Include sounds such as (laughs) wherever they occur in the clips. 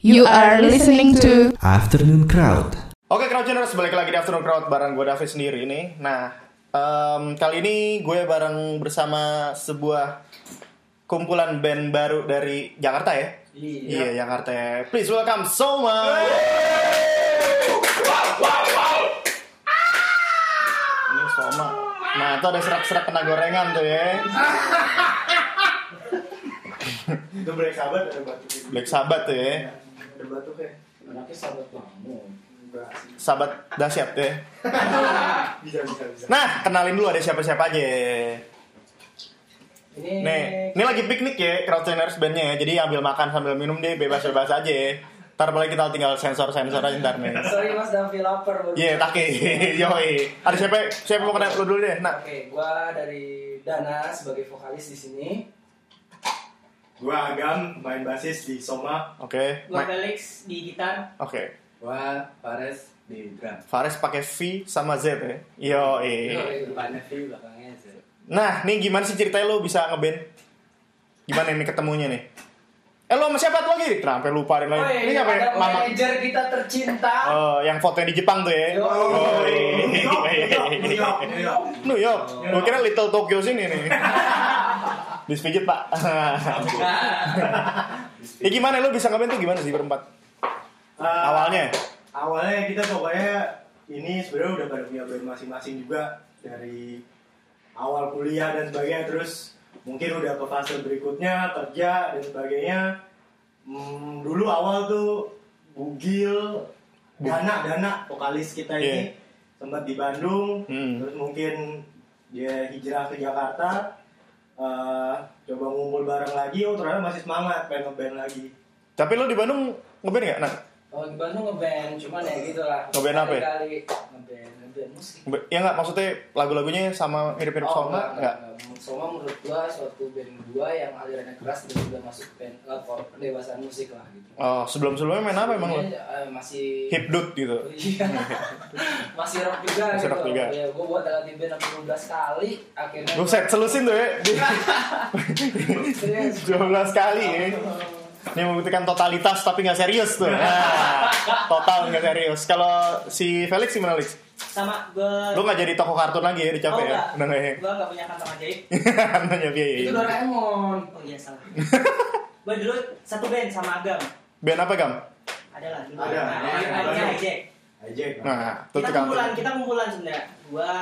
You are listening to Afternoon Crowd. Oke, Crowdgeners, balik lagi di Afternoon Crowd bareng gue David sendiri nih. Nah, em, kali ini gue bareng bersama sebuah kumpulan band baru dari Jakarta ya? Iya, Jakarta ya. Please welcome Soma. Ini Soma. Nah, itu ada serak-serak kena gorengan tuh ya. Itu Black Sabbath ada Black Sabbath tuh ya. Ada batuk ya? Anaknya sahabat kamu. Sahabat dahsyat tuh ya. (laughs) Bisa, bisa, bisa. Nah, kenalin dulu ada siapa-siapa aja. Ini Nih, ini lagi piknik ya, Crowdtuners bandnya ya. Jadi ambil makan sambil minum deh, bebas-bebas aja ya. Ntar paling kita tinggal sensor-sensor aja ntar nih. Sorry Mas Davi lapar. Iya, taki. (laughs) Yoi. Ada siapa? Siapa mau kenal lu dulu deh? Nah, Oke, gua dari Dana sebagai vokalis di sini. Gua Agam, main basis di Soma. oke. Gua Ma- Felix di gitar. Oke. Wah, Fares di drum. Fares pakai V sama Z ya. Yoi. Depannya V, belakangnya Z. Nah, nih gimana sih ceritanya lu bisa ngeband? Gimana ini ketemunya nih? Eh, lu sama siapa tuh lagi? Kenapa lupa ada lagi? Woi, Ini apa ya? ada Mama. manajer kita tercinta. Oh, yang fotonya di Jepang tuh ya? Yo. Oh, iya. New York, New York, New York. New York. Gue kira Little Tokyo sini nih. (laughs) Bis pijit pak. (laughs) ya gimana lu bisa ngeband tuh gimana sih berempat? Eh, Awalnya? Awalnya kita pokoknya ini sebenarnya udah pada punya band masing-masing juga dari awal kuliah dan sebagainya terus mungkin udah ke fase berikutnya kerja dan sebagainya Hmm, dulu awal tuh Bugil Dana Dana vokalis kita ini sempat di Bandung Hmm. terus mungkin dia hijrah ke Jakarta eh, coba ngumpul bareng lagi oh ternyata masih semangat pengen ngeband lagi Tapi lu di Bandung ngeband nggak? Nah, Oh, di Bandung ngeband, cuman ya gitu lah. Ngeband apa ya? Kali ngeband, ngeband musik. ngeband- ya nggak maksudnya lagunya sama mirip-mirip Oh, Soma nggak? Soma menurut gua suatu band gua yang alirannya keras dan juga masuk band uh, for pendewasaan musik lah gitu. Oh sebelum sebelumnya main apa emang? Sebelumnya, eh, masih Hipdut gitu. (laughs) Iya. masih rock juga Masih gitu. rock juga. Ya, gua buat ganti band sampai 12 kali akhirnya Buset, selusin tuh ya. (laughs) (laughs) 12 kali ya. Ini membuktikan totalitas tapi nggak serius tuh. Nah, (laughs) total nggak serius. Kalau si Felix gimana Felix? Sama gua Lu nggak jadi toko kartun lagi ya, Oh, dicapek ya? enggak. Udah nggak ya? Gua enggak punya kantong ajaib. (laughs) Nanya biaya. itu Doraemon. Oh iya salah. (laughs) gua dulu satu band sama Agam. Band apa gam? Ada lah dulu. Ada. Nah, Ada. Ada Nah, tuh Kita kumpulan, kita kumpulan sebenarnya. Gua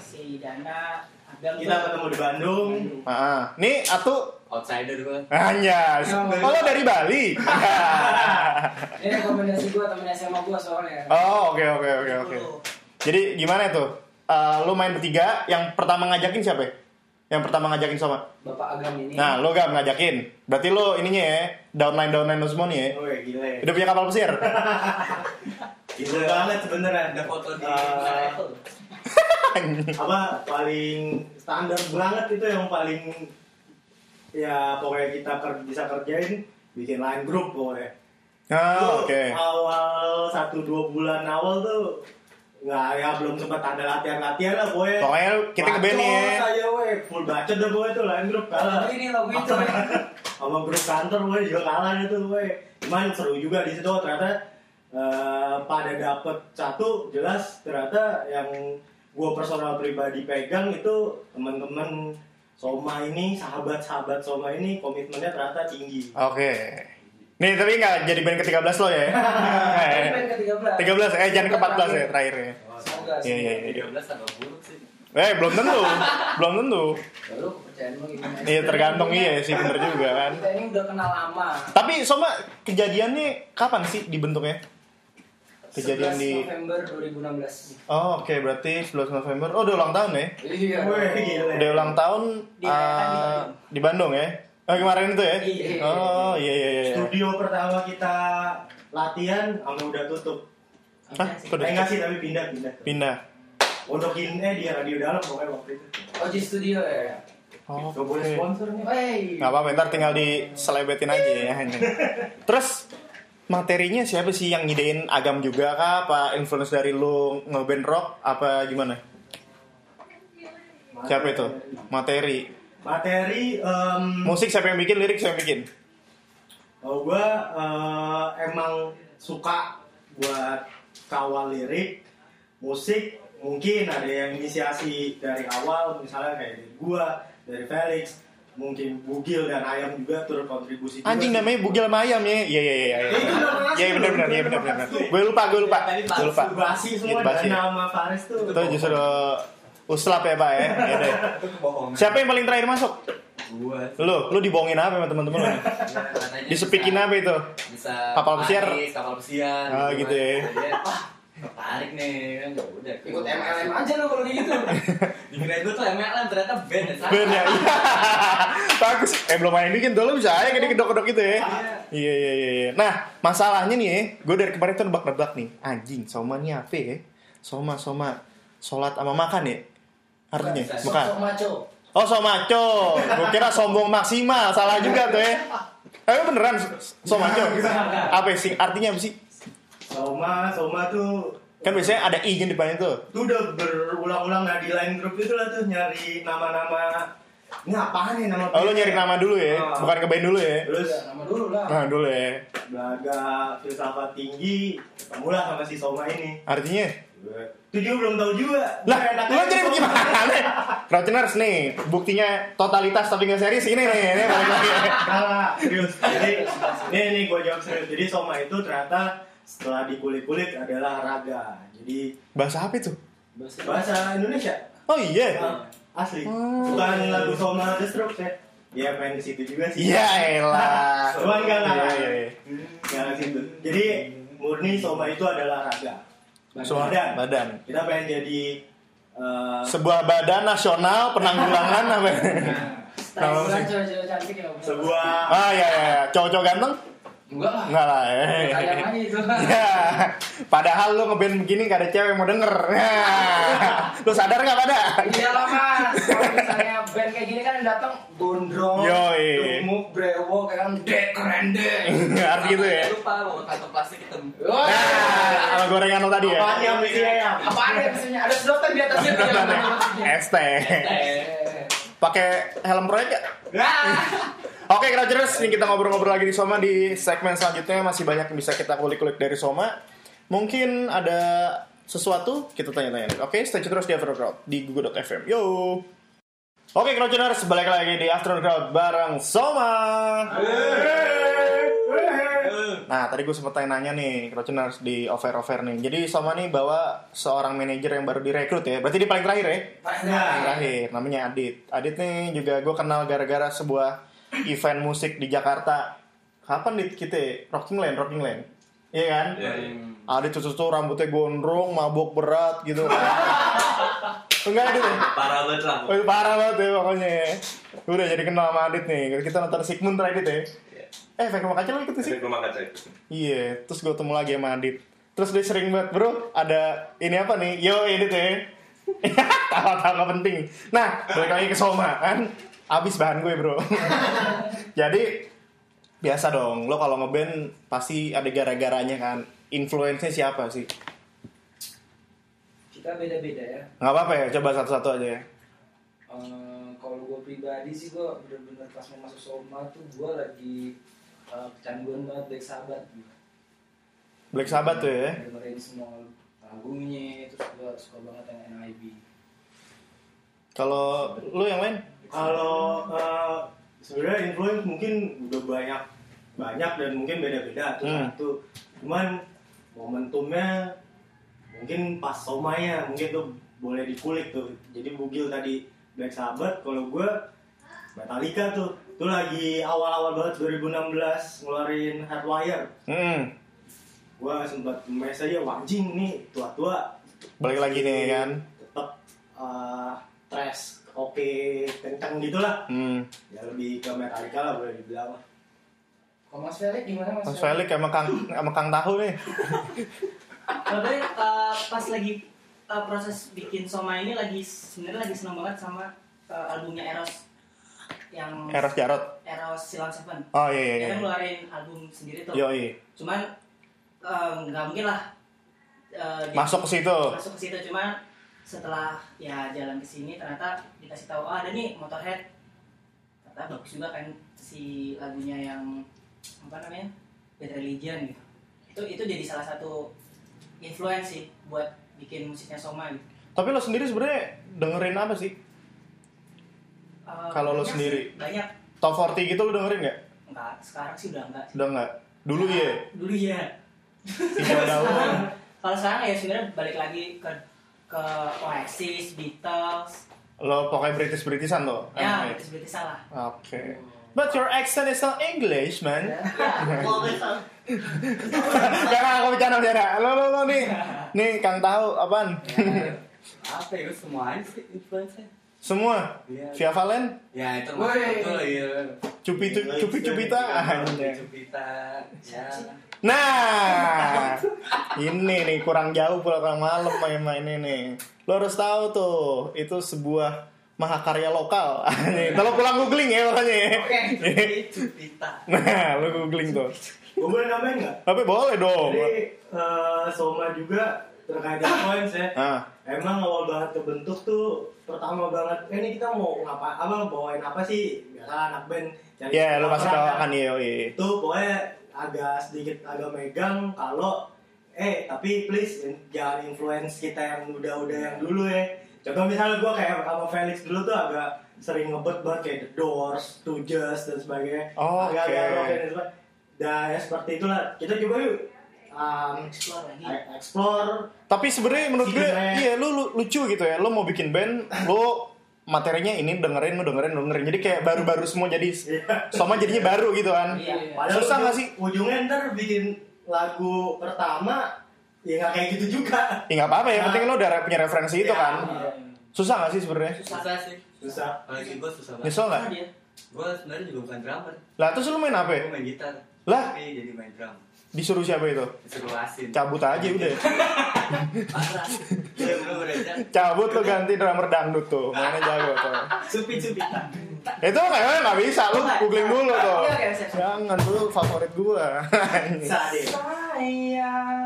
si Dana, kita ketemu di Bandung Ah, nih atu Outsider gua. hanya. Oh, lo dari Bali. (laughs) (laughs) Ini rekomendasi gua temen SMA gua soalnya. oh, oke oke oke oke. Dulu. Jadi gimana tuh? Eh, lu main bertiga, yang pertama ngajakin siapa? ya? Yang pertama ngajakin sama? Bapak Agam ini. Nah, lo gak ngajakin. Berarti lo ininya ya, downline downline semua nih ya. oh ya gila ya Udah punya kapal pesir. (laughs) gila banget sebenernya Ada foto di Apple. (laughs) apa paling standar banget itu yang paling ya pokoknya kita ker- bisa kerjain bikin line group pokoknya Oh, oke. awal satu dua bulan awal tuh nggak ya belum sempat ada latihan latihan lah pokoknya Pokoknya kita ngeband nih ya. Aja weh full bacot dah pokoknya tuh line group kalah ini lagu itu. sama grup kantor gue juga kalah itu gue cuman seru juga di situ ternyata eh, pada dapet satu jelas ternyata yang gue personal pribadi pegang itu teman-teman Soma ini sahabat-sahabat Soma ini komitmennya ternyata tinggi Oke. Nih, tapi nggak jadi band ke-13 lo ya? (laughs) Eh, band ke-13. 13, eh jangan ke-14 ya terakhir ya. Semoga. Iya, iya, iya. 13 tambah buruk sih. Eh, belum tentu. belum tentu. Lalu kepercayaan lu gimana? Iya, tergantung iya sih bener juga kan. Kita ini udah kenal lama. Tapi Soma kejadiannya kapan sih dibentuknya? Kejadian 11 di November 2016. Oh, oke berarti 11 November. Oh, udah ulang tahun ya? Iya. Gila. Udah ulang tahun Di- kan di eh, di Bandung ya? Oh, kemarin itu ya? Iya. Oh, iya iya iya. studio pertama kita latihan sama udah tutup Hah? Eh enggak sih tapi pindah pindah pindah? untuk ini eh di radio dalam pokoknya waktu itu Oh di studio ya. Oh, Gak boleh sponsor nih Wey. Nggak apa-apa, ntar tinggal diselebetin aja ya. (laughs) Terus materinya siapa sih yang ngidein agam juga kah? Apa influence dari lu ngeband rock? Apa gimana? Siapa itu? Materi. materi em, Musik siapa yang bikin? Lirik siapa yang bikin? Kalau gue eh, emang suka buat kawal lirik, musik, mungkin ada yang inisiasi dari awal, misalnya kayak gue, dari Felix, mungkin Bugil dan Ayam juga turut kontribusi. juga Anjing sih. namanya Bugil sama Ayam ya. Iya iya iya. iya. itu nama Iya benar benar iya benar benar. Gue lupa gue lupa. Gue lupa. Basi semua Itu basi. nama Faris tuh. Itu justru uslap ya Pak ya. (laughs) Iya. Siapa yang paling terakhir masuk? Gua. Lu, lu dibohongin apa sama teman-teman lu? Ya, Disepikin apa itu? Bisa Kapal pesiar? Kapal pesiar. Ah, gitu ya. Tertarik nih kan ya udah. Ikut MLM aja lo kalau gitu. (laughs) Dikirain gue tuh MLM ternyata band ya. Ben ya. Iya. (laughs) Bagus. Eh belum main dikit dulu bisa aja gini kedok-kedok gitu ya. Iya iya iya. iya. Nah, masalahnya nih ya, gue dari kemarin tuh nebak-nebak nih. Anjing, soma nih apa ya? Soma soma salat sama makan ya? Artinya bukan. Sosok maco. Oh, somaco. Gue kira sombong maksimal. Salah juga tuh ya. Eh beneran somaco. Apa sih? Artinya apa sih? Soma, Soma tuh Kan biasanya ada i di depannya tuh. itu udah berulang-ulang nah di line grup itu lah tuh nyari nama-nama ini apaan nih nama Oh, lu nyari nama dulu ya, Ah. bukan ke band dulu ya. terus Nama dulu lah. Nah, dulu ya. belaga filsafat tinggi ketemulah sama si Soma ini Artinya? itu juga belum tahu juga Lah, lu jadi gimana? Crouchiners nih, buktinya totalitas tapi nggak serius ini nih, ini balik lagi. Salah, serius jadi ini nih gue jawab serius jadi Soma itu ternyata setelah dikulik-kulik adalah raga jadi Bahasa apa itu? bahasa Indonesia Oh iya. Ah, asli Oh. bukan lagu Soma The Strokes ya dia main di situ juga sih Iya elah. (laughs) Cuman nggak Iya, nggak iya, iya. nggak ke situ. Jadi murni Soma itu adalah raga. Semua Badan. badan. Kita pengen jadi eh, Sebuah badan nasional penanggulangan apa? Nah, ya. sebuah Ah iya iya, iya. cowok-cowok ganteng? Enggak lah. Enggak lah. eh. Sayang aja itu. (laughs) Ya, padahal lu ngeband begini gak ada cewek yang mau denger. Ya. (laughs) Lu sadar gak pada? Iya lah mas. Kalau misalnya band kayak gini kan yang datang gondrong, gemuk, brewok, kan dek keren dek. Arti gitu ya. Lupa bawa kantong plastik hitam. Nah, sama gorengan lo tadi ya. apaan yang isinya ya? Apaan ya? Ada sedotan di atasnya. (laughs) tuh yang Pakai helm proyek gak? Ah. Oke, Crouchers, ini kita ngobrol-ngobrol lagi di Soma di segmen selanjutnya masih banyak yang bisa kita kulik-kulik dari Soma. Mungkin ada sesuatu kita tanya-tanya. Oke, stay tune terus di Afternoon Crowd di google.fm. Yo. Oke, Crouchers, balik lagi di Afternoon Crowd bareng Soma. Nah, tadi gue sempet tanya-nanya nih, Crouchers di offer-offer nih. Jadi Soma nih bawa seorang manajer yang baru direkrut ya. Berarti dia paling terakhir ya? Yang terakhir namanya Adit Adit nih juga gue kenal gara-gara sebuah event musik di Jakarta kapan dit kita ya? Rocking Land Rocking Land iya kan Adit tuh tuh rambutnya gondrong mabok berat gitu enggak Adit ya? Parah banget lah. Oh, parah banget ya pokoknya udah jadi kenal sama Adit nih kita nonton Sigmund terakhir ya eh efek rumah kaca lo ikut sih rumah kaca. Iya, terus gue ketemu lagi sama Adit. Terus dia sering banget, bro, ada ini apa nih? Yo, Adit ya. (laughs) Tawa-tawa nggak penting. Nah, balik lagi ke Soma, kan? Abis bahan gue, bro. (laughs) Jadi, biasa dong. Lo kalau ngeband pasti ada gara-garanya kan. Influence-nya siapa sih? Kita beda-beda ya. Nggak apa-apa ya, coba satu-satu aja ya. Eh, kalau gue pribadi sih gue bener-bener pas mau masuk Soma tuh gue lagi eh, kecanduan banget Black Sabbath gitu. Black Sabbath tuh ya. dengerin semua albumnya terus gue suka banget yang NIB Kalau lo yang lain? Kalau eh, sebenarnya influence mungkin udah banyak banyak dan mungkin beda-beda tuh Hmm. satu. Cuman momentumnya mungkin pas somanya mungkin tuh boleh dikulik tuh. Jadi bugil tadi Black Sabbath, kalau gue Metallica tuh. Itu lagi awal-awal banget 2016 ngeluarin Hardwire. Hmm, Gue sempat mes aja wajing nih tua-tua balik lagi nih kan. tetap uh, trash oke kenceng gitulah Hmm. ya lebih ke Metallica lah boleh dibilang kalau Mas Felix gimana Mas, Mas Felix sama Kang, sama Kang Tahu nih. Kalau gue eh, pas lagi eh, proses bikin Soma ini lagi sebenarnya lagi seneng banget sama eh, albumnya Eros yang Eros Jarot. Eros Silon Seven. Oh iya iya Dia iya. kan ngeluarin album sendiri tuh. Yoi. Cuman eh, nggak mungkin lah dia Masuk ke situ. masuk ke situ cuman setelah ya jalan ke sini ternyata dikasih tahu ah ada nih Motorhead ternyata bagus juga kan si lagunya yang apa namanya band religion gitu itu itu jadi salah satu influence sih buat bikin musiknya Soma gitu Tapi lo sendiri sebenarnya dengerin apa sih? Eh, Kalau lo sendiri? sih, banyak Top 40 gitu lo dengerin nggak? enggak sekarang sih udah enggak sih. Udah nggak? Dulu ya. dulu ya Tiga (laughs) kalau sekarang ya sebenarnya balik lagi ke ke Oasis Beatles Lo pokoknya British Britishan lo. ya Anime. British British salah Oke. But your accent is not English, man. ya (laughs) Gak aku bercanda bercanda. Lo lo lo nih, (laughs) nih Kang tahu apaan? Apa ya? Semuanya sih influencer. Semua. Iya. Via Valen, Ya itu betul ya. cupi cupi cupita. Cupita. Ya. Nah, ini nih kurang jauh pula kurang malam main-main ini. Lo harus tahu tuh, itu sebuah mahakarya lokal. Nih, kalau pulang googling ya makanya. ya. Cupita. (laughs) Nah, lo googling tuh. Gue (laughs) boleh nambahin nggak? Tapi boleh dong. Jadi eh, Soma juga terkait influence ya. Ah, Emang awal banget kebentuk tuh pertama banget eh, ini kita mau ngapa apa bawain apa sih biasa anak band cari ya lo pasti tahu kan. kan ya. iya. itu pokoknya agak sedikit agak megang kalau eh tapi please jangan influence kita yang udah-udah yang dulu ya contoh misalnya gue kayak sama Felix dulu tuh agak sering ngebet banget kayak The Doors, Stooges dan sebagainya Oh, agak-agak oke. rock dan sebagainya dan ya seperti itulah kita coba yuk um, explore lagi explore Tapi sebenarnya menurut gue, iya lu, lu- lucu gitu ya. Lo mau bikin band, lo materinya ini dengerin, lo dengerin, lo dengerin. Jadi kayak baru-baru semua jadi Iya. Soma jadinya baru gitu kan. Iya. Padahal Susah nggak sih? Ujungnya ntar bikin lagu pertama ya nggak kayak gitu juga. Ya nggak apa-apa ya, penting lo udah punya referensi itu Iya. kan. Susah gak sih sebenarnya? Susah sih. Susah. Apalagi gue susah banget. Nyesel nggak? Sama Gue sebenarnya juga bukan drummer. Lah terus lo main apa? Gue main gitar. Lah? Tapi jadi main drum. Disuruh siapa itu? Disuruh asin. Cabut aja udah. Iya. Cabut lo ganti drummer dangdut tuh. Mainnya jago tuh. Supi Supi Itu kayaknya nggak bisa, lo googling dulu tuh. Siap. Jangan dulu favorit deh. sayang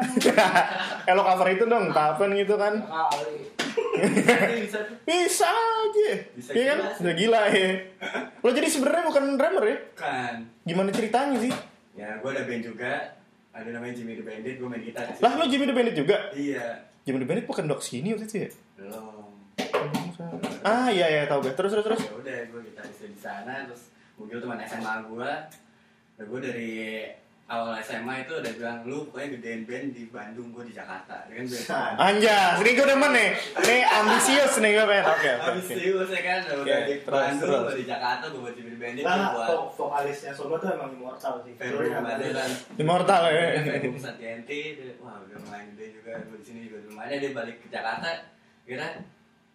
eh lo cover itu dong, kapan gitu kan? Bisa tuh. Bisa aja. Bisa Iya kan? Udah gila ya. Lo jadi sebenarnya bukan drummer ya? Kan. Gimana ceritanya sih? Ya gue ada band juga. Ada namanya Jimmy the Bandit. Gue main gitar. Lah lo Jimmy the Bandit juga? Iya. Jimmy the Bandit bukan dok sini waktu itu ya? Belum. Ah iya iya tahu gue. Terus terus terus. Ya udah gue gitaris di sana terus Mugil teman SMA gue. Nah, gue dari awal SMA itu udah bilang lu pokoknya gedein band di Bandung gue di Jakarta ya kan band Anjas, ini gue demen nih. Nih ambisius nih gue pengen. Oke oke. serius ya kan udah Oke, di terus, Bandung terus. gue di Jakarta gue buat Bandit gue Nah, buat vo- vokalisnya Soma tuh emang immortal sih. Febri Madelan Immortal ya. Pusat TNT dia, wah udah main gede juga gue di sini juga lumayan dia balik ke Jakarta kira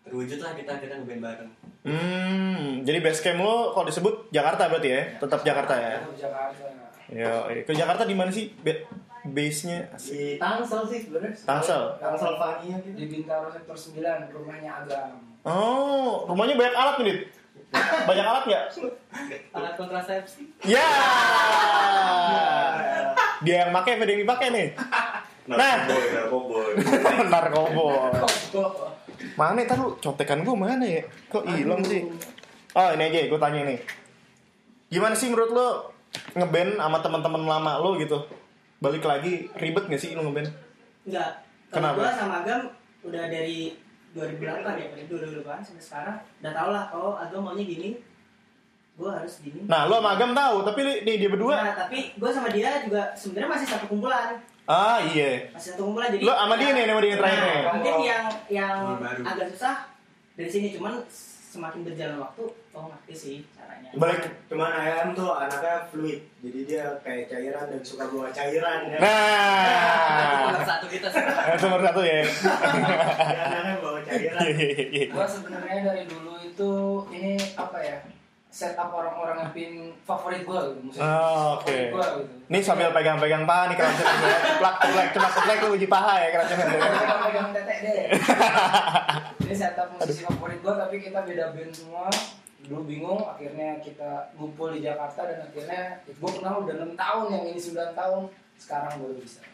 terwujud lah kita kita ngeband bareng Hmm, jadi base camp lo kalau disebut Jakarta berarti ya? Tetap Jakarta ya? Jakarta. Yo, ke Jakarta di mana sih Be- base-nya? Di Tangsel sih sebenarnya. Tangsel? Tangsel Vania gitu. Di Bintaro sektor 9, rumahnya Agam. Oh, rumahnya banyak alat nih. Banyak alat nggak? alat kontrasepsi Ya. Dia yang pakai, apa dia yang dipakai nih? Nah, narkoboy (laughs) narkoba. Mana ntar lu contekan gue mana ya? Kok hilang sih? Oh ini aja, gue tanya nih. Gimana sih menurut lo ngeband sama teman-teman lama lo gitu? Balik lagi ribet gak sih lo ngeband? enggak Kenapa? gua sama Agam udah dari 2008 ya dari 2008 sampai sekarang udah tau lah oh Agam maunya gini gua harus gini Nah, lo sama Agam tahu, tapi di, di- dia berdua? Nah, tapi gue sama dia juga sebenarnya masih satu kumpulan Ah iya. masih satu kumpulan jadi Lo sama dia nih, sama dia yang terakhir nih. Nah, mungkin yang yang Yang agak susah dari sini cuman semakin berjalan waktu oh ngerti sih caranya Balik. Cuman ayam tuh anaknya fluid. Jadi dia kayak cairan dan suka bawa cairan ya. Nah, nomor satu kita (laughs) itu nomor satu ya. Dia anaknya bawa cairan. Gua sebenarnya dari dulu itu ini apa ya? Setup orang-orang yang pin favorit gua gitu. Musik Oh, oke. favorit gua gitu. Ini sambil pegang-pegang paha nih keracunan ya. Ceplak ceplak ceplak ceplak lu uji paha ya keracunan. pegang tetek deh. Ini setup musisi favorit gua tapi kita beda band semua. Dulu bingung, akhirnya kita ngumpul di Jakarta dan akhirnya gua kenal udah 6 tahun yang ini 9 tahun. Sekarang baru bisa.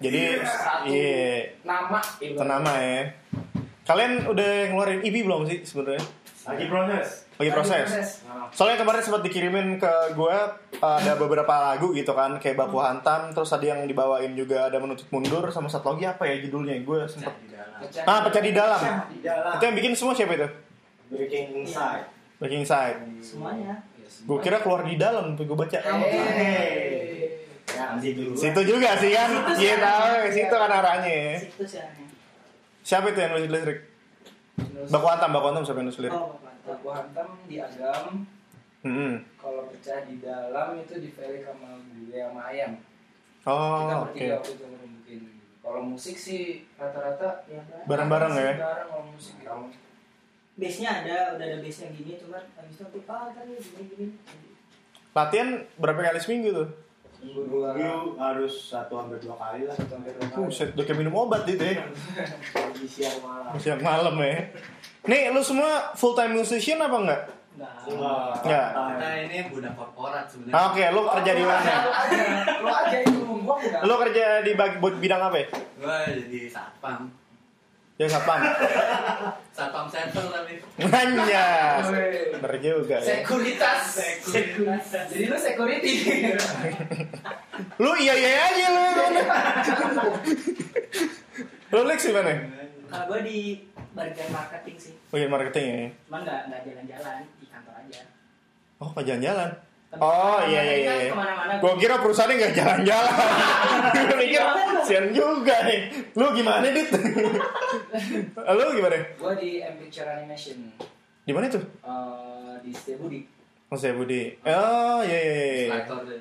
Jadi Satu iya nama ibaratnya. tenama ya. Kalian udah ngeluarin EP belum sih sebenarnya? Lagi proses. Lagi proses. Soalnya kemarin sempat dikirimin ke gue ada beberapa lagu gitu kan kayak baku hantam terus ada yang dibawain juga ada menuntut mundur sama satu lagi apa ya judulnya? Gue sempet di dalam. Ah pecah di dalam. Itu yang bikin semua siapa itu? Breaking inside. Breaking Side Semuanya. gue kira keluar di dalam tuh gue baca. Eh. Ya, situ juga. Sih kan? Iya tahu situ kan arahnya. Situ siapa itu yang nulis lirik baku hantam baku hantam siapa yang nulis lirik Oh, mantap. Aku hantam di agam. Hmm. Kalau pecah di dalam itu di Felix sama gue sama ayam. Kita oh oke bertiga waktu itu ngerumbukin. Kalau musik sih rata-rata ya Bareng-bareng ya? Bareng kalau musik gitu. Base-nya ada, udah ada base yang gini, cuman habis itu aku ah tadi gini gini. latihan berapa kali seminggu tuh Minggu harus satu hampir dua kali lah. satu sampai dua kali. Buset, udah kayak minum obat itu ya. Pagi siang malam. siang malam ya. Nih lu semua full time musician apa enggak? Nah, Enggak. Kita ini budak korporat sebenarnya. Ah, oke lu kerja di mana? Lu aja, itu gua lu kerja di bidang apa ya? Gua jadi satpam ya satpam. Satpam server tapi. Anjas bener juga ya. Sekuritas. Jadi lu security. lu iya iya aja lu. Lu Lex gimana kalau gue di bagian marketing sih, bagian marketing ya? Cuman nggak nggak jalan-jalan di kantor aja. oh nggak jalan-jalan Oh iya iya iya. Gue kira perusahaannya nggak jalan-jalan. Gue mikir sian juga nih. Lu gimana dit? (laughs) Lu gimana? Gua di M Picture Animation. Di mana tuh? Eh, di Setiabudi. Mas saya Budi. Oh iya iya. iya. Illustrator deh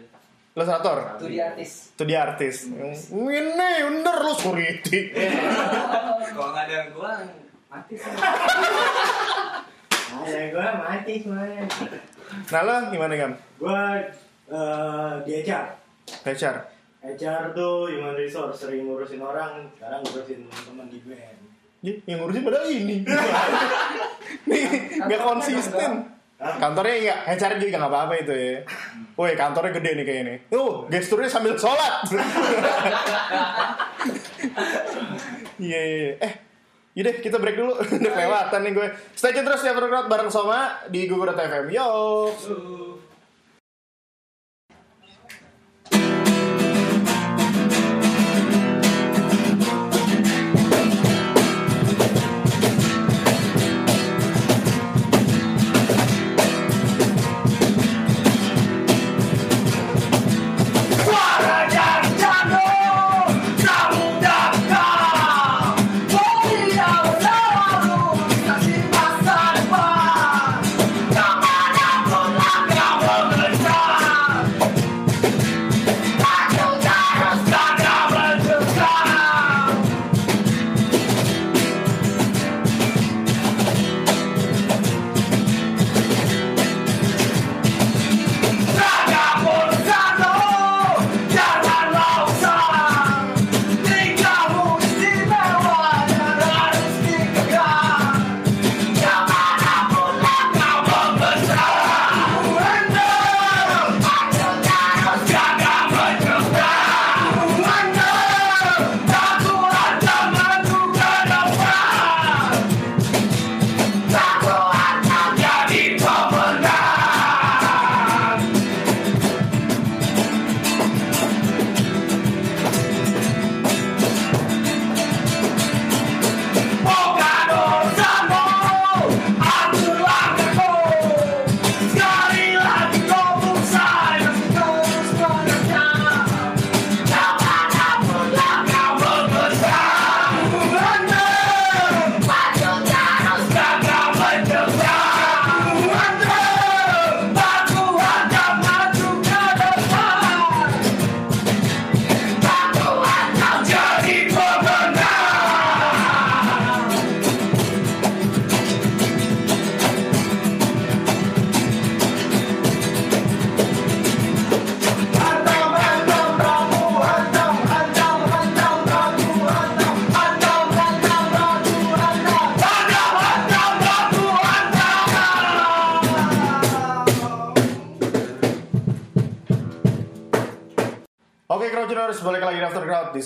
Ilustrator. Di artis. Itu dia artis. Ini bener lu security. (laughs) kalau nggak ada gua mati sih (laughs) Ya gue mati semuanya. Nah lo gimana Gam? Gue eh, di HR. HR. HR tuh human resource sering ngurusin orang, sekarang ngurusin teman-teman di band. Ya, yang ngurusin padahal ini. Nih, nggak konsisten. Kantornya enggak, HR juga nggak apa-apa itu ya. Woi, kantornya gede nih kayak ini. Tuh, gesturnya sambil sholat. (laughs) Iya, iya, iya. Eh, yaudah kita break dulu. (laughs) Udah kelewatan nih gue. Stay tune terus ya Crowd bareng Soma di Gugur FM. Yo.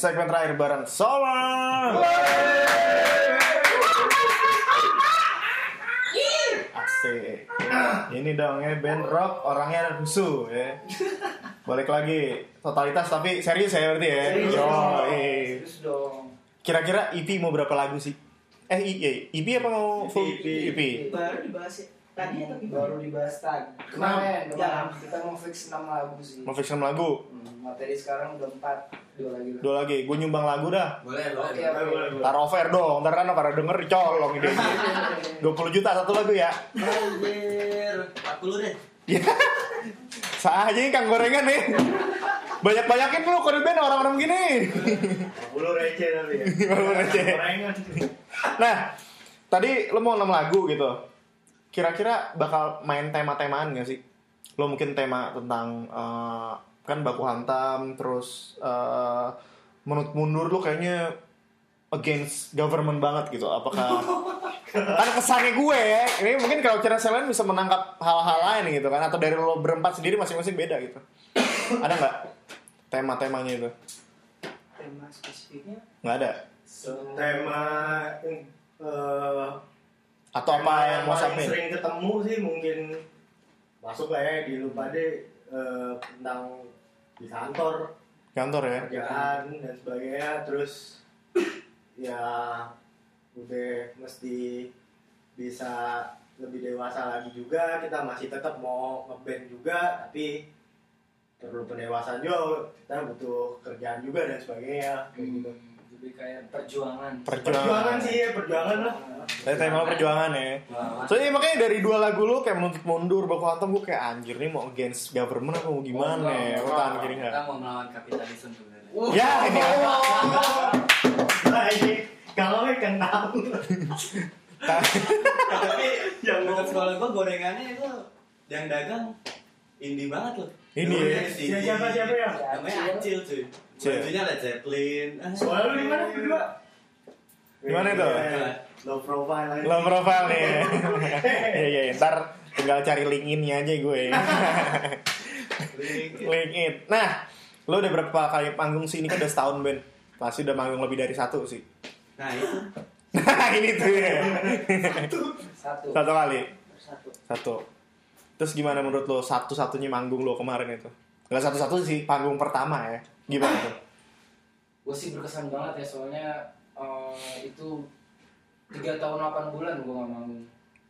Segmen terakhir bareng Soma. Asik. Ini dong ya band rock orangnya rusuh ya. Balik lagi totalitas tapi serius ya berarti ya. Serius Yo, dong. eh. Serius dong. Kira-kira EP mau berapa lagu sih? Eh, eh, EP apa mau full EP. EP? Baru dibahas ya. Tadi atau gimana? Baru dibahas tadi. Kemarin, kemarin kita mau fix 6 lagu sih. Mau fix enam lagu? Hmm, materi sekarang udah 4, dua lagi lah. Dua lagi, gue nyumbang lagu dah. Boleh, boleh. Oke, boleh. Boleh. Ntar over dong, ntar kan pada denger colong ide 20 (laughs) juta satu lagu ya. Anjir, 40 deh. Ya. Sah aja kang gorengan nih. Banyak-banyakin lu di band orang-orang gini. 50 receh tapi ya. (laughs) 50 receh. Gorengan. Nah, tadi lo mau 6 lagu gitu. Kira-kira bakal main tema-temaan gak sih? Lo mungkin tema tentang eh, kan baku hantam, terus eh, menurut mundur lo kayaknya against government banget gitu. Apakah (laughs) kan kesannya gue ya, ini mungkin kalau cara lain bisa menangkap hal-hal lain gitu kan, atau dari lo berempat sendiri masing-masing beda gitu. Ada nggak tema-temanya itu? Tema spesifiknya Nggak ada. Tema eh Atau apa yang mau paling sampein? sering ketemu sih mungkin. Masuk lah ya di lu pada eh, tentang di kantor. Kantor ya? kerjaan dan sebagainya. Terus ya udah mesti bisa lebih dewasa lagi juga. Kita masih tetap mau ngeband juga tapi perlu pendewasaan juga. Kita butuh kerjaan juga dan sebagainya kayak gitu Lebih kayak perjuangan. perjuangan sih ya perjuangan lah Dari tema perjuangan ya. Wah, Soalnya makanya dari dua lagu lu kayak menuntut mundur, baku hantam gue kayak anjir nih mau against government apa mau gimana Oh, ya? Gue enggak. tahan kiri Kita mau melawan kapitalisme sebenarnya. Ya ini nah ini kalau kan tahu Tapi Yang dekat mau- sekolah gua gorengannya itu yang dagang indie banget loh. Ini ya. Siapa- siapa ya? Namanya Acil cuy. Bajunya Led Zeppelin. Ah, sekolah lu di mana berdua Di mana itu? low profile lagi Lo profile nih. (laughs) Iya iya, ntar tinggal cari link in-nya aja gue. link in. Nah, lo udah berapa kali panggung sih? Ini kan udah setahun Ben. Pasti udah manggung lebih dari satu sih. Nah itu. (laughs) Nah ini tuh ya. Satu. Satu kali. satu. Satu. Terus gimana menurut lo satu-satunya manggung lo kemarin itu? Gak satu-satu sih, panggung pertama ya. Gimana tuh? Gue sih berkesan banget ya soalnya eh, itu tiga tahun 8 bulan gue gak manggung.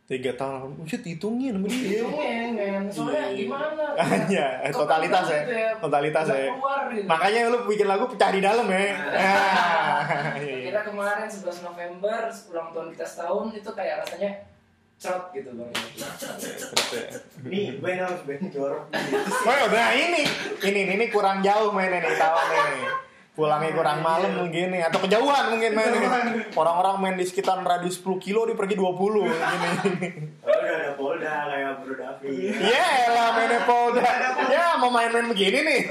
Tiga tahun, hitungin sama dia. Hitungin men, soalnya Iya. gimana? Hanya, (laughs) eh, totalitas ya. Ya. Totalitas ya. keluar gitu. Makanya lu bikin lagu pecah di dalam ya. Ah, iya. Kita kemarin 11 November ulang tahun kita setahun itu kayak rasanya cerot gitu bang. Nih, band harus band jorok. Oh udah ini, ini ini kurang jauh mainnya nih tawa nih. Pulangnya kurang malam gini atau kejauhan mungkin mainnya. Orang-orang main di sekitar radius 10 kilo dia pergi 20 gini. (laughs) Udah ada Polda kayak Bro Davi. Iya lah mainnya Polda. Ya mau main-main begini nih.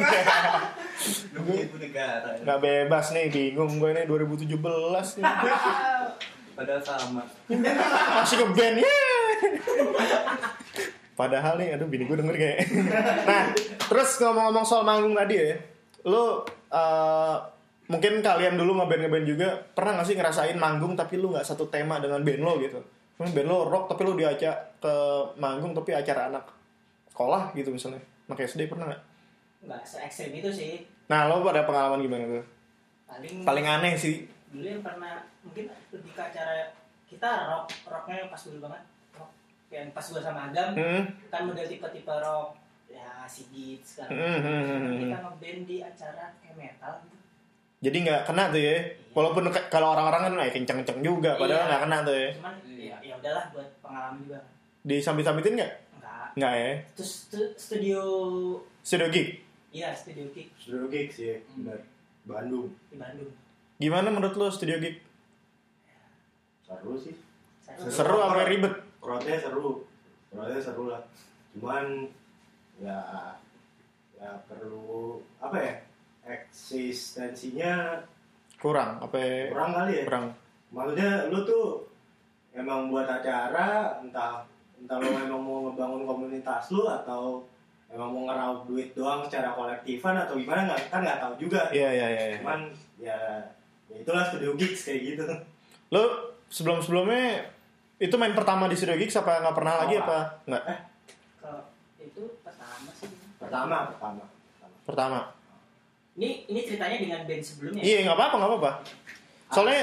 Lu ibu negara. Gak bebas nih, bingung gue nih 2017 nih. (laughs) Padahal sama. Masih ke band ya. Padahal nih, aduh bini gue denger kayak. nah, terus ngomong-ngomong soal manggung tadi ya, lu eh, mungkin kalian dulu ngeband ngeband juga pernah gak sih ngerasain manggung tapi lu nggak satu tema dengan band lo gitu? Mungkin band lo rock tapi lu diajak ke manggung tapi acara anak sekolah gitu misalnya, anak SD pernah nggak? Nggak se itu sih. Nah, lo pada pengalaman gimana tuh? Paling Paling aneh sih. Dulu yang pernah mungkin lebih ke acara kita rock rocknya yang pas dulu banget rock yang pas gua sama Agam Hmm. kan model tipe-tipe rock ya Sigit sekarang Hmm, hmm, hmm, hmm. kita ngeband di acara kayak metal gitu Jadi nggak kena tuh ya. Walaupun ke- kalau orang-orang kan eh, kenceng-kenceng juga, padahal Iya. nggak kena tuh ya. cuman ya ya udahlah buat pengalaman juga Disambit-sambitin nggak? enggak Nggak ya. terus stu- studio Studio gig. iya studio kick Sudah gigs ya, benar. Bandung. di Bandung Gimana menurut lo studio gig? Seru sih. Saya- Seru apa ribet? Crowdnya seru. Crowdnya seru lah. Cuman ya ya perlu apa ya? Eksistensinya Kurang apa ya? kurang kali ya. Kurang. Maksudnya lu tuh emang buat acara entah entah lu emang mau ngebangun komunitas lu atau emang mau ngeraup duit doang secara kolektifan atau gimana nggak kan nggak tahu juga. Iya iya iya. iya. Cuman ya, ya itulah studio gigs kayak gitu. Lo sebelum-sebelumnya Itu main pertama di Studio Gigs apa nggak pernah lagi Oh, apa? Nggak. Kalau itu pertama sih. Pertama, pertama. pertama. Pertama. Ini ini ceritanya dengan band sebelumnya. Iya nggak apa-apa nggak apa-apa. Soalnya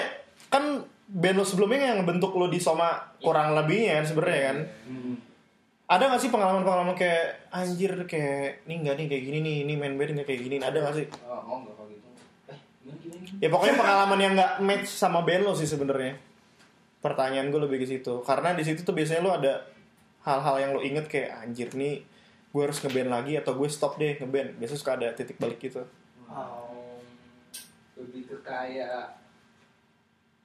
kan band lo sebelumnya yang ngebentuk lo di Soma kurang lebihnya kan sebenarnya kan. Hmm. Ada gak sih pengalaman-pengalaman kayak anjir kayak ini enggak nih kayak gini nih ini main band nggak kayak gini ada gak sih? Oh, mau nggak kalau gitu? Eh, gimana gimana? Ya pokoknya pengalaman yang nggak match sama band lo sih sebenarnya. Pertanyaan gue lebih ke situ karena di situ tuh biasanya lo ada hal-hal yang lo inget kayak anjir nih gue harus ngeband lagi atau gue stop deh ngeband. Biasanya suka ada titik balik gitu. Oh, lebih ke kayak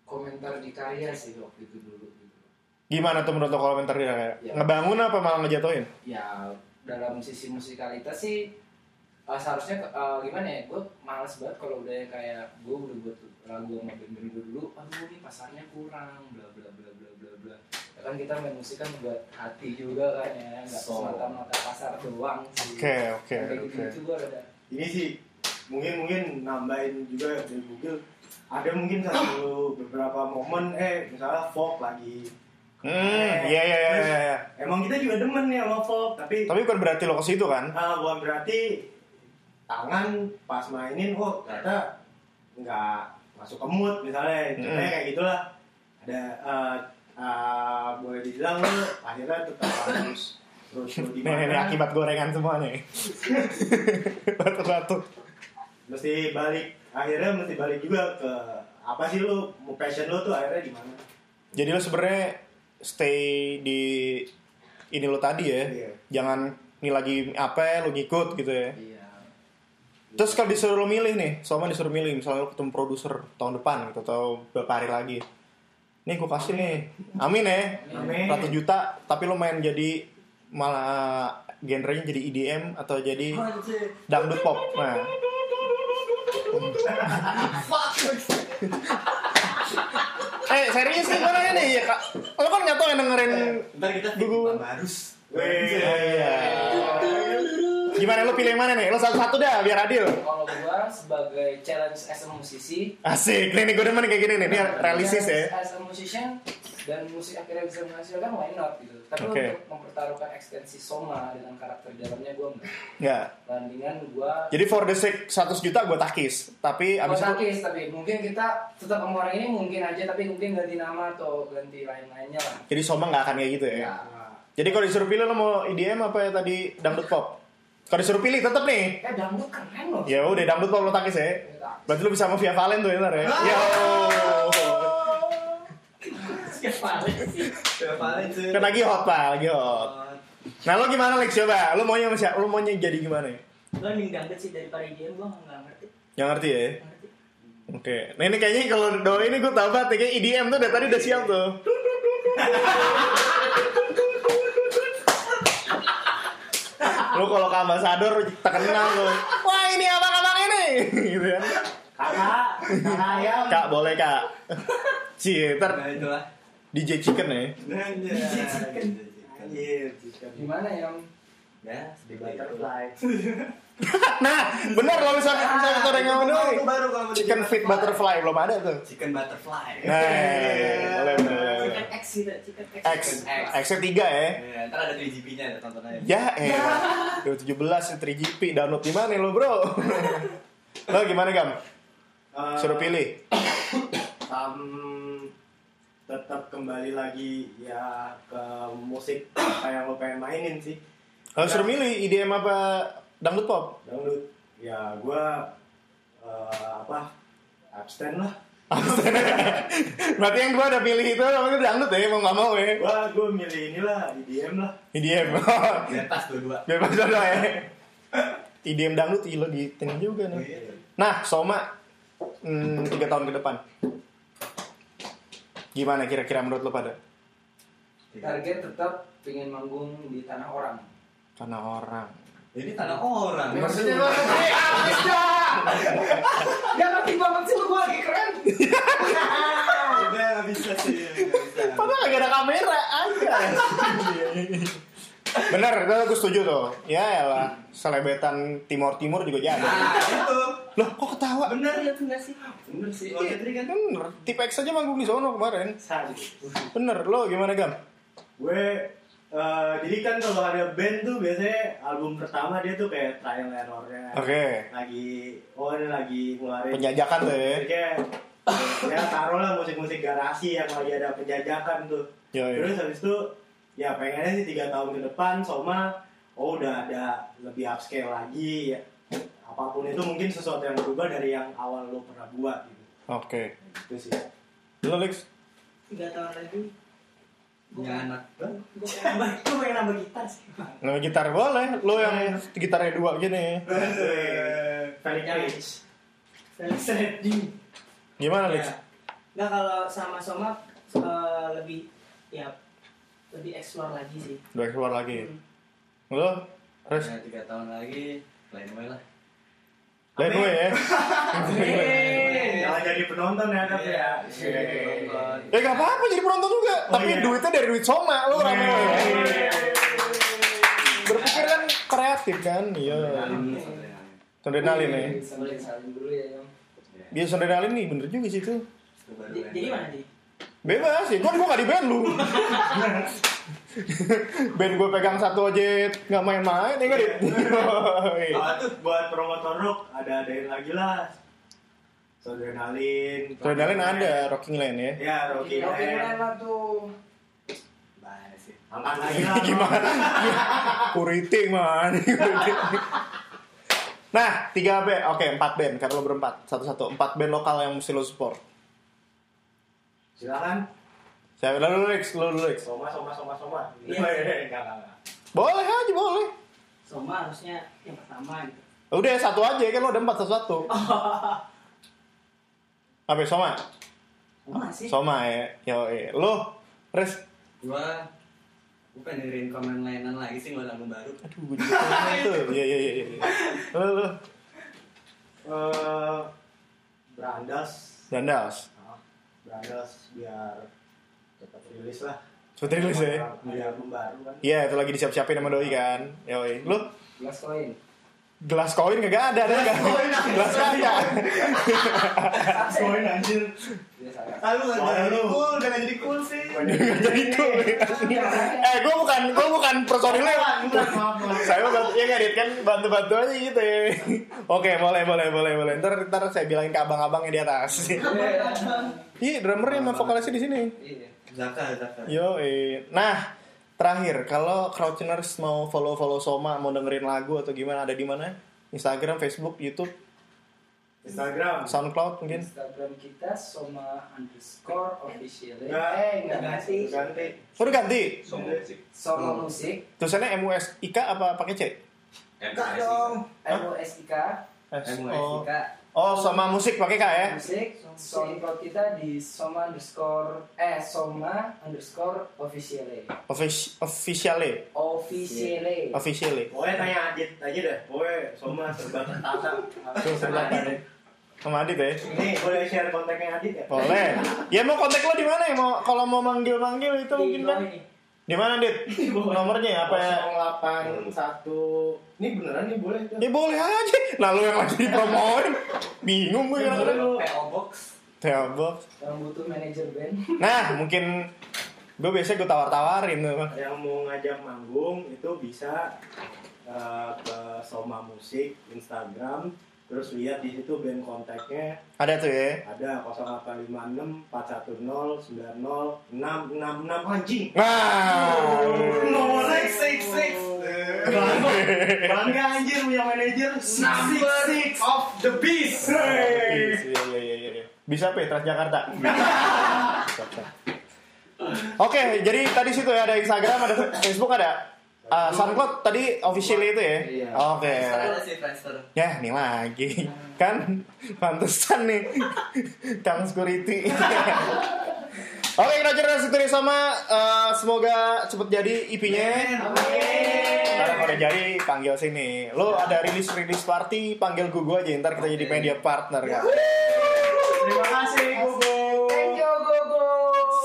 komentar di karya sih waktu itu dulu gitu. Gimana tuh menurut lo komentar dia kayak Ya. ngebangun apa malah ngejatuhin? Ya dalam sisi musikalitas sih eh, seharusnya eh, gimana ya? Gue males banget kalau udah yang kayak gue udah buat lagu sama band-band gue dulu, aduh ini pasarnya kurang, bla bla bla bla bla bla. Ya kan kita main musik kan buat hati juga kan ya, nggak So. semata-mata pasar doang sih. Oke oke Kayak oke. gitu-gitu gue ada. Ini sih mungkin mungkin nambahin juga dari Google. Ada mungkin satu beberapa momen eh misalnya folk lagi. Hmm iya iya iya iya. iya. Emang kita juga demen nih sama folk, tapi Tapi bukan berarti lo ke situ kan? Ah, bukan berarti tangan pas mainin oh ternyata nggak masuk ke mood misalnya contohnya Mm. kayak gitulah ada eh, eh, boleh dibilang lu akhirnya tetap harus terus lu Nih, nih akibat gorengan semua nih. (laughs) Batu-batu. mesti balik akhirnya mesti balik juga ke apa sih lu mau passion lu tuh akhirnya di mana Jadi lo sebenarnya stay di ini lo tadi ya. Iya. Jangan ini lagi apa lo ngikut gitu ya. Iya. Terus kalau disuruh milih nih, sama disuruh milih misalnya lo ketemu produser tahun depan gitu atau beberapa hari lagi. Nih gue kasih nih. Amin ya. Amin. Ratu juta tapi lo main jadi malah genrenya jadi EDM atau jadi dangdut pop. Nah, eh serius nih nanya nih ya kak. Lo kan nggak tau yang dengerin Ntar kita. Bang Barus. Weh. Iya. Gimana lo pilih yang mana nih? Lo satu-satu dah biar adil. Kalau gua sebagai challenge as a musisi, Asik, nih nih gue demen kayak gini nih. Ini realistis ya. As a musician dan musik akhirnya bisa menghasilkan why not gitu. Tapi Oke. untuk mempertaruhkan ekstensi Soma dengan karakter dalamnya gua enggak. Enggak. Bandingan gua Jadi for the sake 100 juta gue takis. Tapi abis itu Abis tapi mungkin kita tetap sama orang ini mungkin aja tapi mungkin ganti nama atau ganti lain-lainnya lah. jadi Soma nggak akan kayak gitu ya. Ya. Jadi kalau disuruh pilih lo mau EDM apa ya tadi dangdut pop? Kalau disuruh pilih tetep nih. Eh dangdut keren loh. Ya udah dangdut lo takis ya. Berarti lo bisa sama Via Valen tuh ya ntar ya. Yo. Siapa sih? Siapa itu? Kan lagi hot pak, lagi hot. Nah lo gimana Lex coba? Lo maunya sama siapa? Lo maunya jadi gimana ya? Gue mending dangdut sih daripada dia gue nggak ngerti. Yang ngerti ya? Nggak ngerti. Oke. Nah ini kayaknya kalau do ini gue tau banget kayak EDM tuh dari tadi udah siap tuh. Lu kalau ke ambasador terkenal lu. Wah ini abang-abang ini. (laughs) gitu kan. kakak kakak ayam Kak boleh kak. Cie, ntar Nah itulah. DJ Chicken ya. Nah, Anjir, chicken. Gimana yang Ya, sedih butterfly (laughs) (laughs) Nah, bener kalau misalnya misalnya kita udah ngomong baru kalau Chicken feet butterfly belum ada tuh. Chicken butterfly. Nah, boleh boleh. Chicken X gitu, chicken X. X, X tiga ya. Ya, ntar ada 3GP-nya ada tonton aja. Ya, eh. 2017 3GP download di mana lo, Bro? (laughs) lo gimana, Gam? Eh, Suruh pilih. um, tetap kembali lagi ya ke musik apa yang lo pengen mainin sih Harus suruh milih IDM apa dangdut pop? dangdut ya gua eh, apa abstain lah (laughs) Berarti yang gua udah pilih itu namanya dangdut ya, mau nggak mau ya. gua gua milih inilah IDM lah IDM. (laughs) Biar pas dua-dua. Biar pas dulu ya. IDM dangdut ilo di tengah juga Oh, nih. iya. Nah, Soma hmm, tiga tahun ke depan. Gimana kira-kira menurut lo pada? target tetap pengen manggung di tanah orang. Karena orang. Ini tanah orang. Maksudnya habis dah. Gak ngerti banget sih lu gua lagi keren. Udah nggak bisa sih. Padahal lagi ada kamera aja. (laughs) Bener, itu gue setuju tuh. Ya lah, selebetan Timur Timur juga jadi. Nah, itu. Loh, kok ketawa? Bener ya bener sih. Bener sih. Oh, Fitri kan. Bener, tip X aja manggung di sono kemarin. Bener, lo gimana Gam? Gue eh, jadi kan kalau ada band tuh biasanya album pertama dia tuh kayak trial errornya. Oke. Lagi oh ini lagi ngeluarin Penjajakan tuh ya. Kayak ya taruhlah musik-musik garasi yang lagi ada penjajakan tuh. Yo, yo. Terus habis itu ya pengennya sih tiga tahun ke depan Soma oh udah ada lebih upscale lagi ya. Apa pun itu mungkin sesuatu yang berubah dari yang awal lo pernah buat gitu. Oke. Itu sih. Lo Lex? Tiga tahun lagi. Ya anak. Gue pengen nambah, nambah gitar sih. Ngambil gitar boleh. Lo yang gitarnya dua gini. (laughs) Felix Rich. Felix Redding. Gimana Lex? Ya. Nggak kalau sama Soma eh, lebih ya lebih explore lagi sih. Udah keluar lagi. Hmm. Lo? Terus? Ya, tiga tahun lagi. Lain way lah. Lain gue ya. (laughs) Jangan jadi penonton ya tapi ya. Iya, nonton. Ya gak apa-apa jadi penonton juga. Oh, Tapi iya. duitnya dari duit Soma. Lo rame lo ya. Iya. Berpikir kan kreatif kan. Iya. Sondrenalin ya. Salin dulu ya. Dia sondrenalin nih bener juga sih itu. Jadi mana sih? Bebas ya, kan gue gak di band lu Band gue pegang satu aja gak main-main, ya gak Dit? (laughs) Tuh buat promotor rock ada adain lagi lah. Sodrenalin. Sondrenalin ada, Rocking Land ya Ya, Rocky Oke, mulai Land. lah tuh. Angkat lagi lah. Gimana? (laughs) Kuriting man Nah, tiga band, oke empat band, karena lo berempat Satu-satu, empat band lokal yang mesti lo support Silakan. Saya bilang dulu Lex, lo dulu Lex Soma, soma, soma, soma. Iya. Enggak, enggak, enggak. Boleh aja, boleh Soma harusnya yang pertama gitu. Udah satu aja, kan lo ada empat satu-satu (laughs) Apa ya, Soma? Soma sih. Soma ya, yo Lo, Res, Gua gua pengen dengerin komen lainan lagi sih ngeluarin album baru. Aduh, gue juga tuh. Iya, iya, iya. iya. Lo, lo. Eh, Brandas. Nah, Brandas biar cepat rilis lah. Cepet rilis ya. Ada album baru kan. Iya, itu lagi disiap-siapin sama Doi kan. Yoi. Lu, Gelas koin. Gelas koin kagak ada, ada? Gelas kaca. Koin anjir. Biasa ya. Ah, lu Soalnya lu. cool, gak jadi cool sih. Jadi cool. eh, gue bukan, gue bukan personilnya. Bukan, maaf, maaf. Saya bantu, ya nggak Dit? kan bantu-bantu aja gitu ya. Oke, boleh, boleh, boleh, boleh. Ntar, ntar saya bilangin ke abang-abangnya di atas. Iya, drummernya sama vokalisnya di sini. Iya. Zaka, Zaka. Yo, nah terakhir kalau crowdtuners mau follow-follow Soma, mau dengerin lagu atau gimana ada di mana? Instagram, Facebook, YouTube, Instagram. SoundCloud mungkin. Instagram kita Soma underscore official. Enggak. Eh, enggak ganti. Ganti. Oh, udah ganti. Soma musik. Tulisannya M U S I K apa pakai C? Enggak dong. M O S I K. S M U S I O. K. Oh, sama musik pakai K ya? Musik. Soundcloud kita di Soma underscore eh Soma underscore official. Offic officially. Official. Officially. Pokoknya tanya Adit aja deh. Pokoknya Soma serba tata. Serba tata. Sama Adit ya? Ini boleh share kontaknya Adit ya? Boleh. Ya mau kontak lo di mana ya? Mau kalau mau manggil-manggil itu mungkin kan? Di mana, Dit? (laughs) Nomornya apa ya? 081 Ini beneran nih boleh tuh. Ya boleh aja. Nah, lu yang lagi dipromoin. Bingung gue kadang-kadang. PO Box. Theo Box. Yang butuh manajer band. Nah, mungkin gue biasanya gue tawar-tawarin tuh. Yang mau ngajak manggung itu bisa eh, ke Soma Musik Instagram terus lihat di situ band kontaknya. Ada tuh ya. ada 0856 410 90 666 anjing. Nah. nomor six six six. Bangga anjir punya manajer. Number six. of the beast. Iya, iya, iya, iya. Bisa apa ya, Transjakarta? (laughs) Oke, jadi tadi situ ya ada Instagram, ada Facebook, ada uh, SoundCloud tadi official itu ya. Iya. Oke. Friendster. Ya, nih lagi. Kan pantesan nih. Kang security. Oke, Roger dan Sutri sama eh, semoga cepet jadi IP-nya. Karena kalau udah jadi panggil sini. Lo ada rilis-rilis party, panggil gue aja ntar kita jadi media partner kan. terima kasih Gugu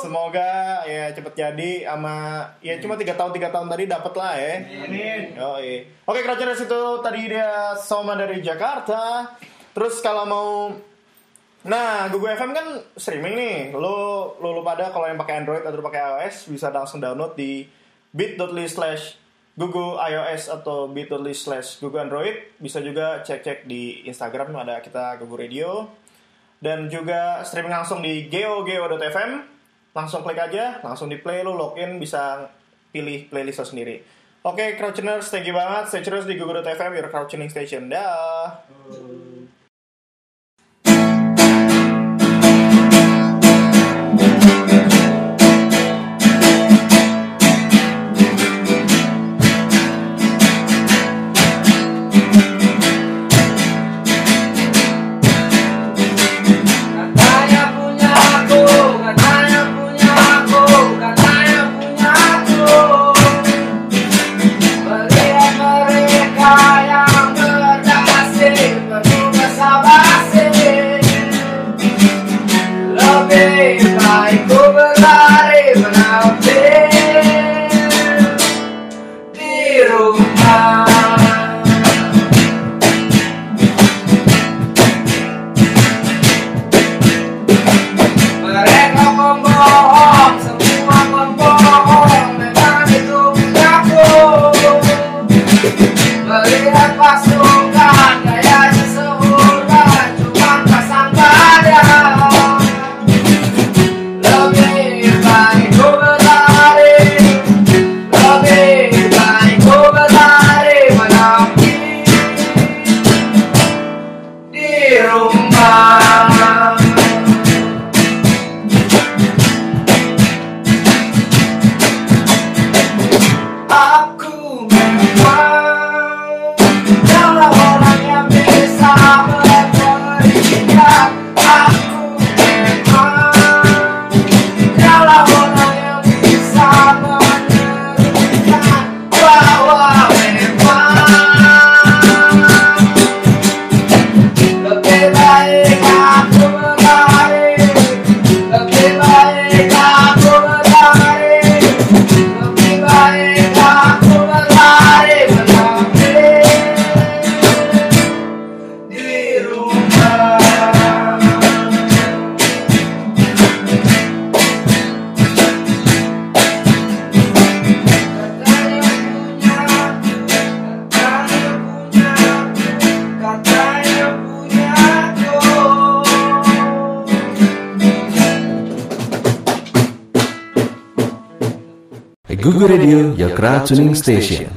Semoga ya cepet jadi sama ya cuma tiga tahun tiga tahun tadi dapat lah ya. Amin. Oh, iya. Oke, Crouchers itu tadi dia Soma dari Jakarta. Terus kalau mau Nah, Google FM kan streaming nih. Lo lo, lo pada kalau yang pakai Android atau pakai iOS bisa langsung download di bit.ly slash Google iOS atau bit.ly slash Google Android. Bisa juga cek-cek di Instagram ada kita Google Radio. Dan juga streaming langsung di geo.geo.fm. Langsung klik aja, langsung di play lo login bisa pilih playlist lo sendiri. Oke, Crouchiners, thank you banget. Stay terus di Google.fm, your Crouching Station. Dah. Di tuning station.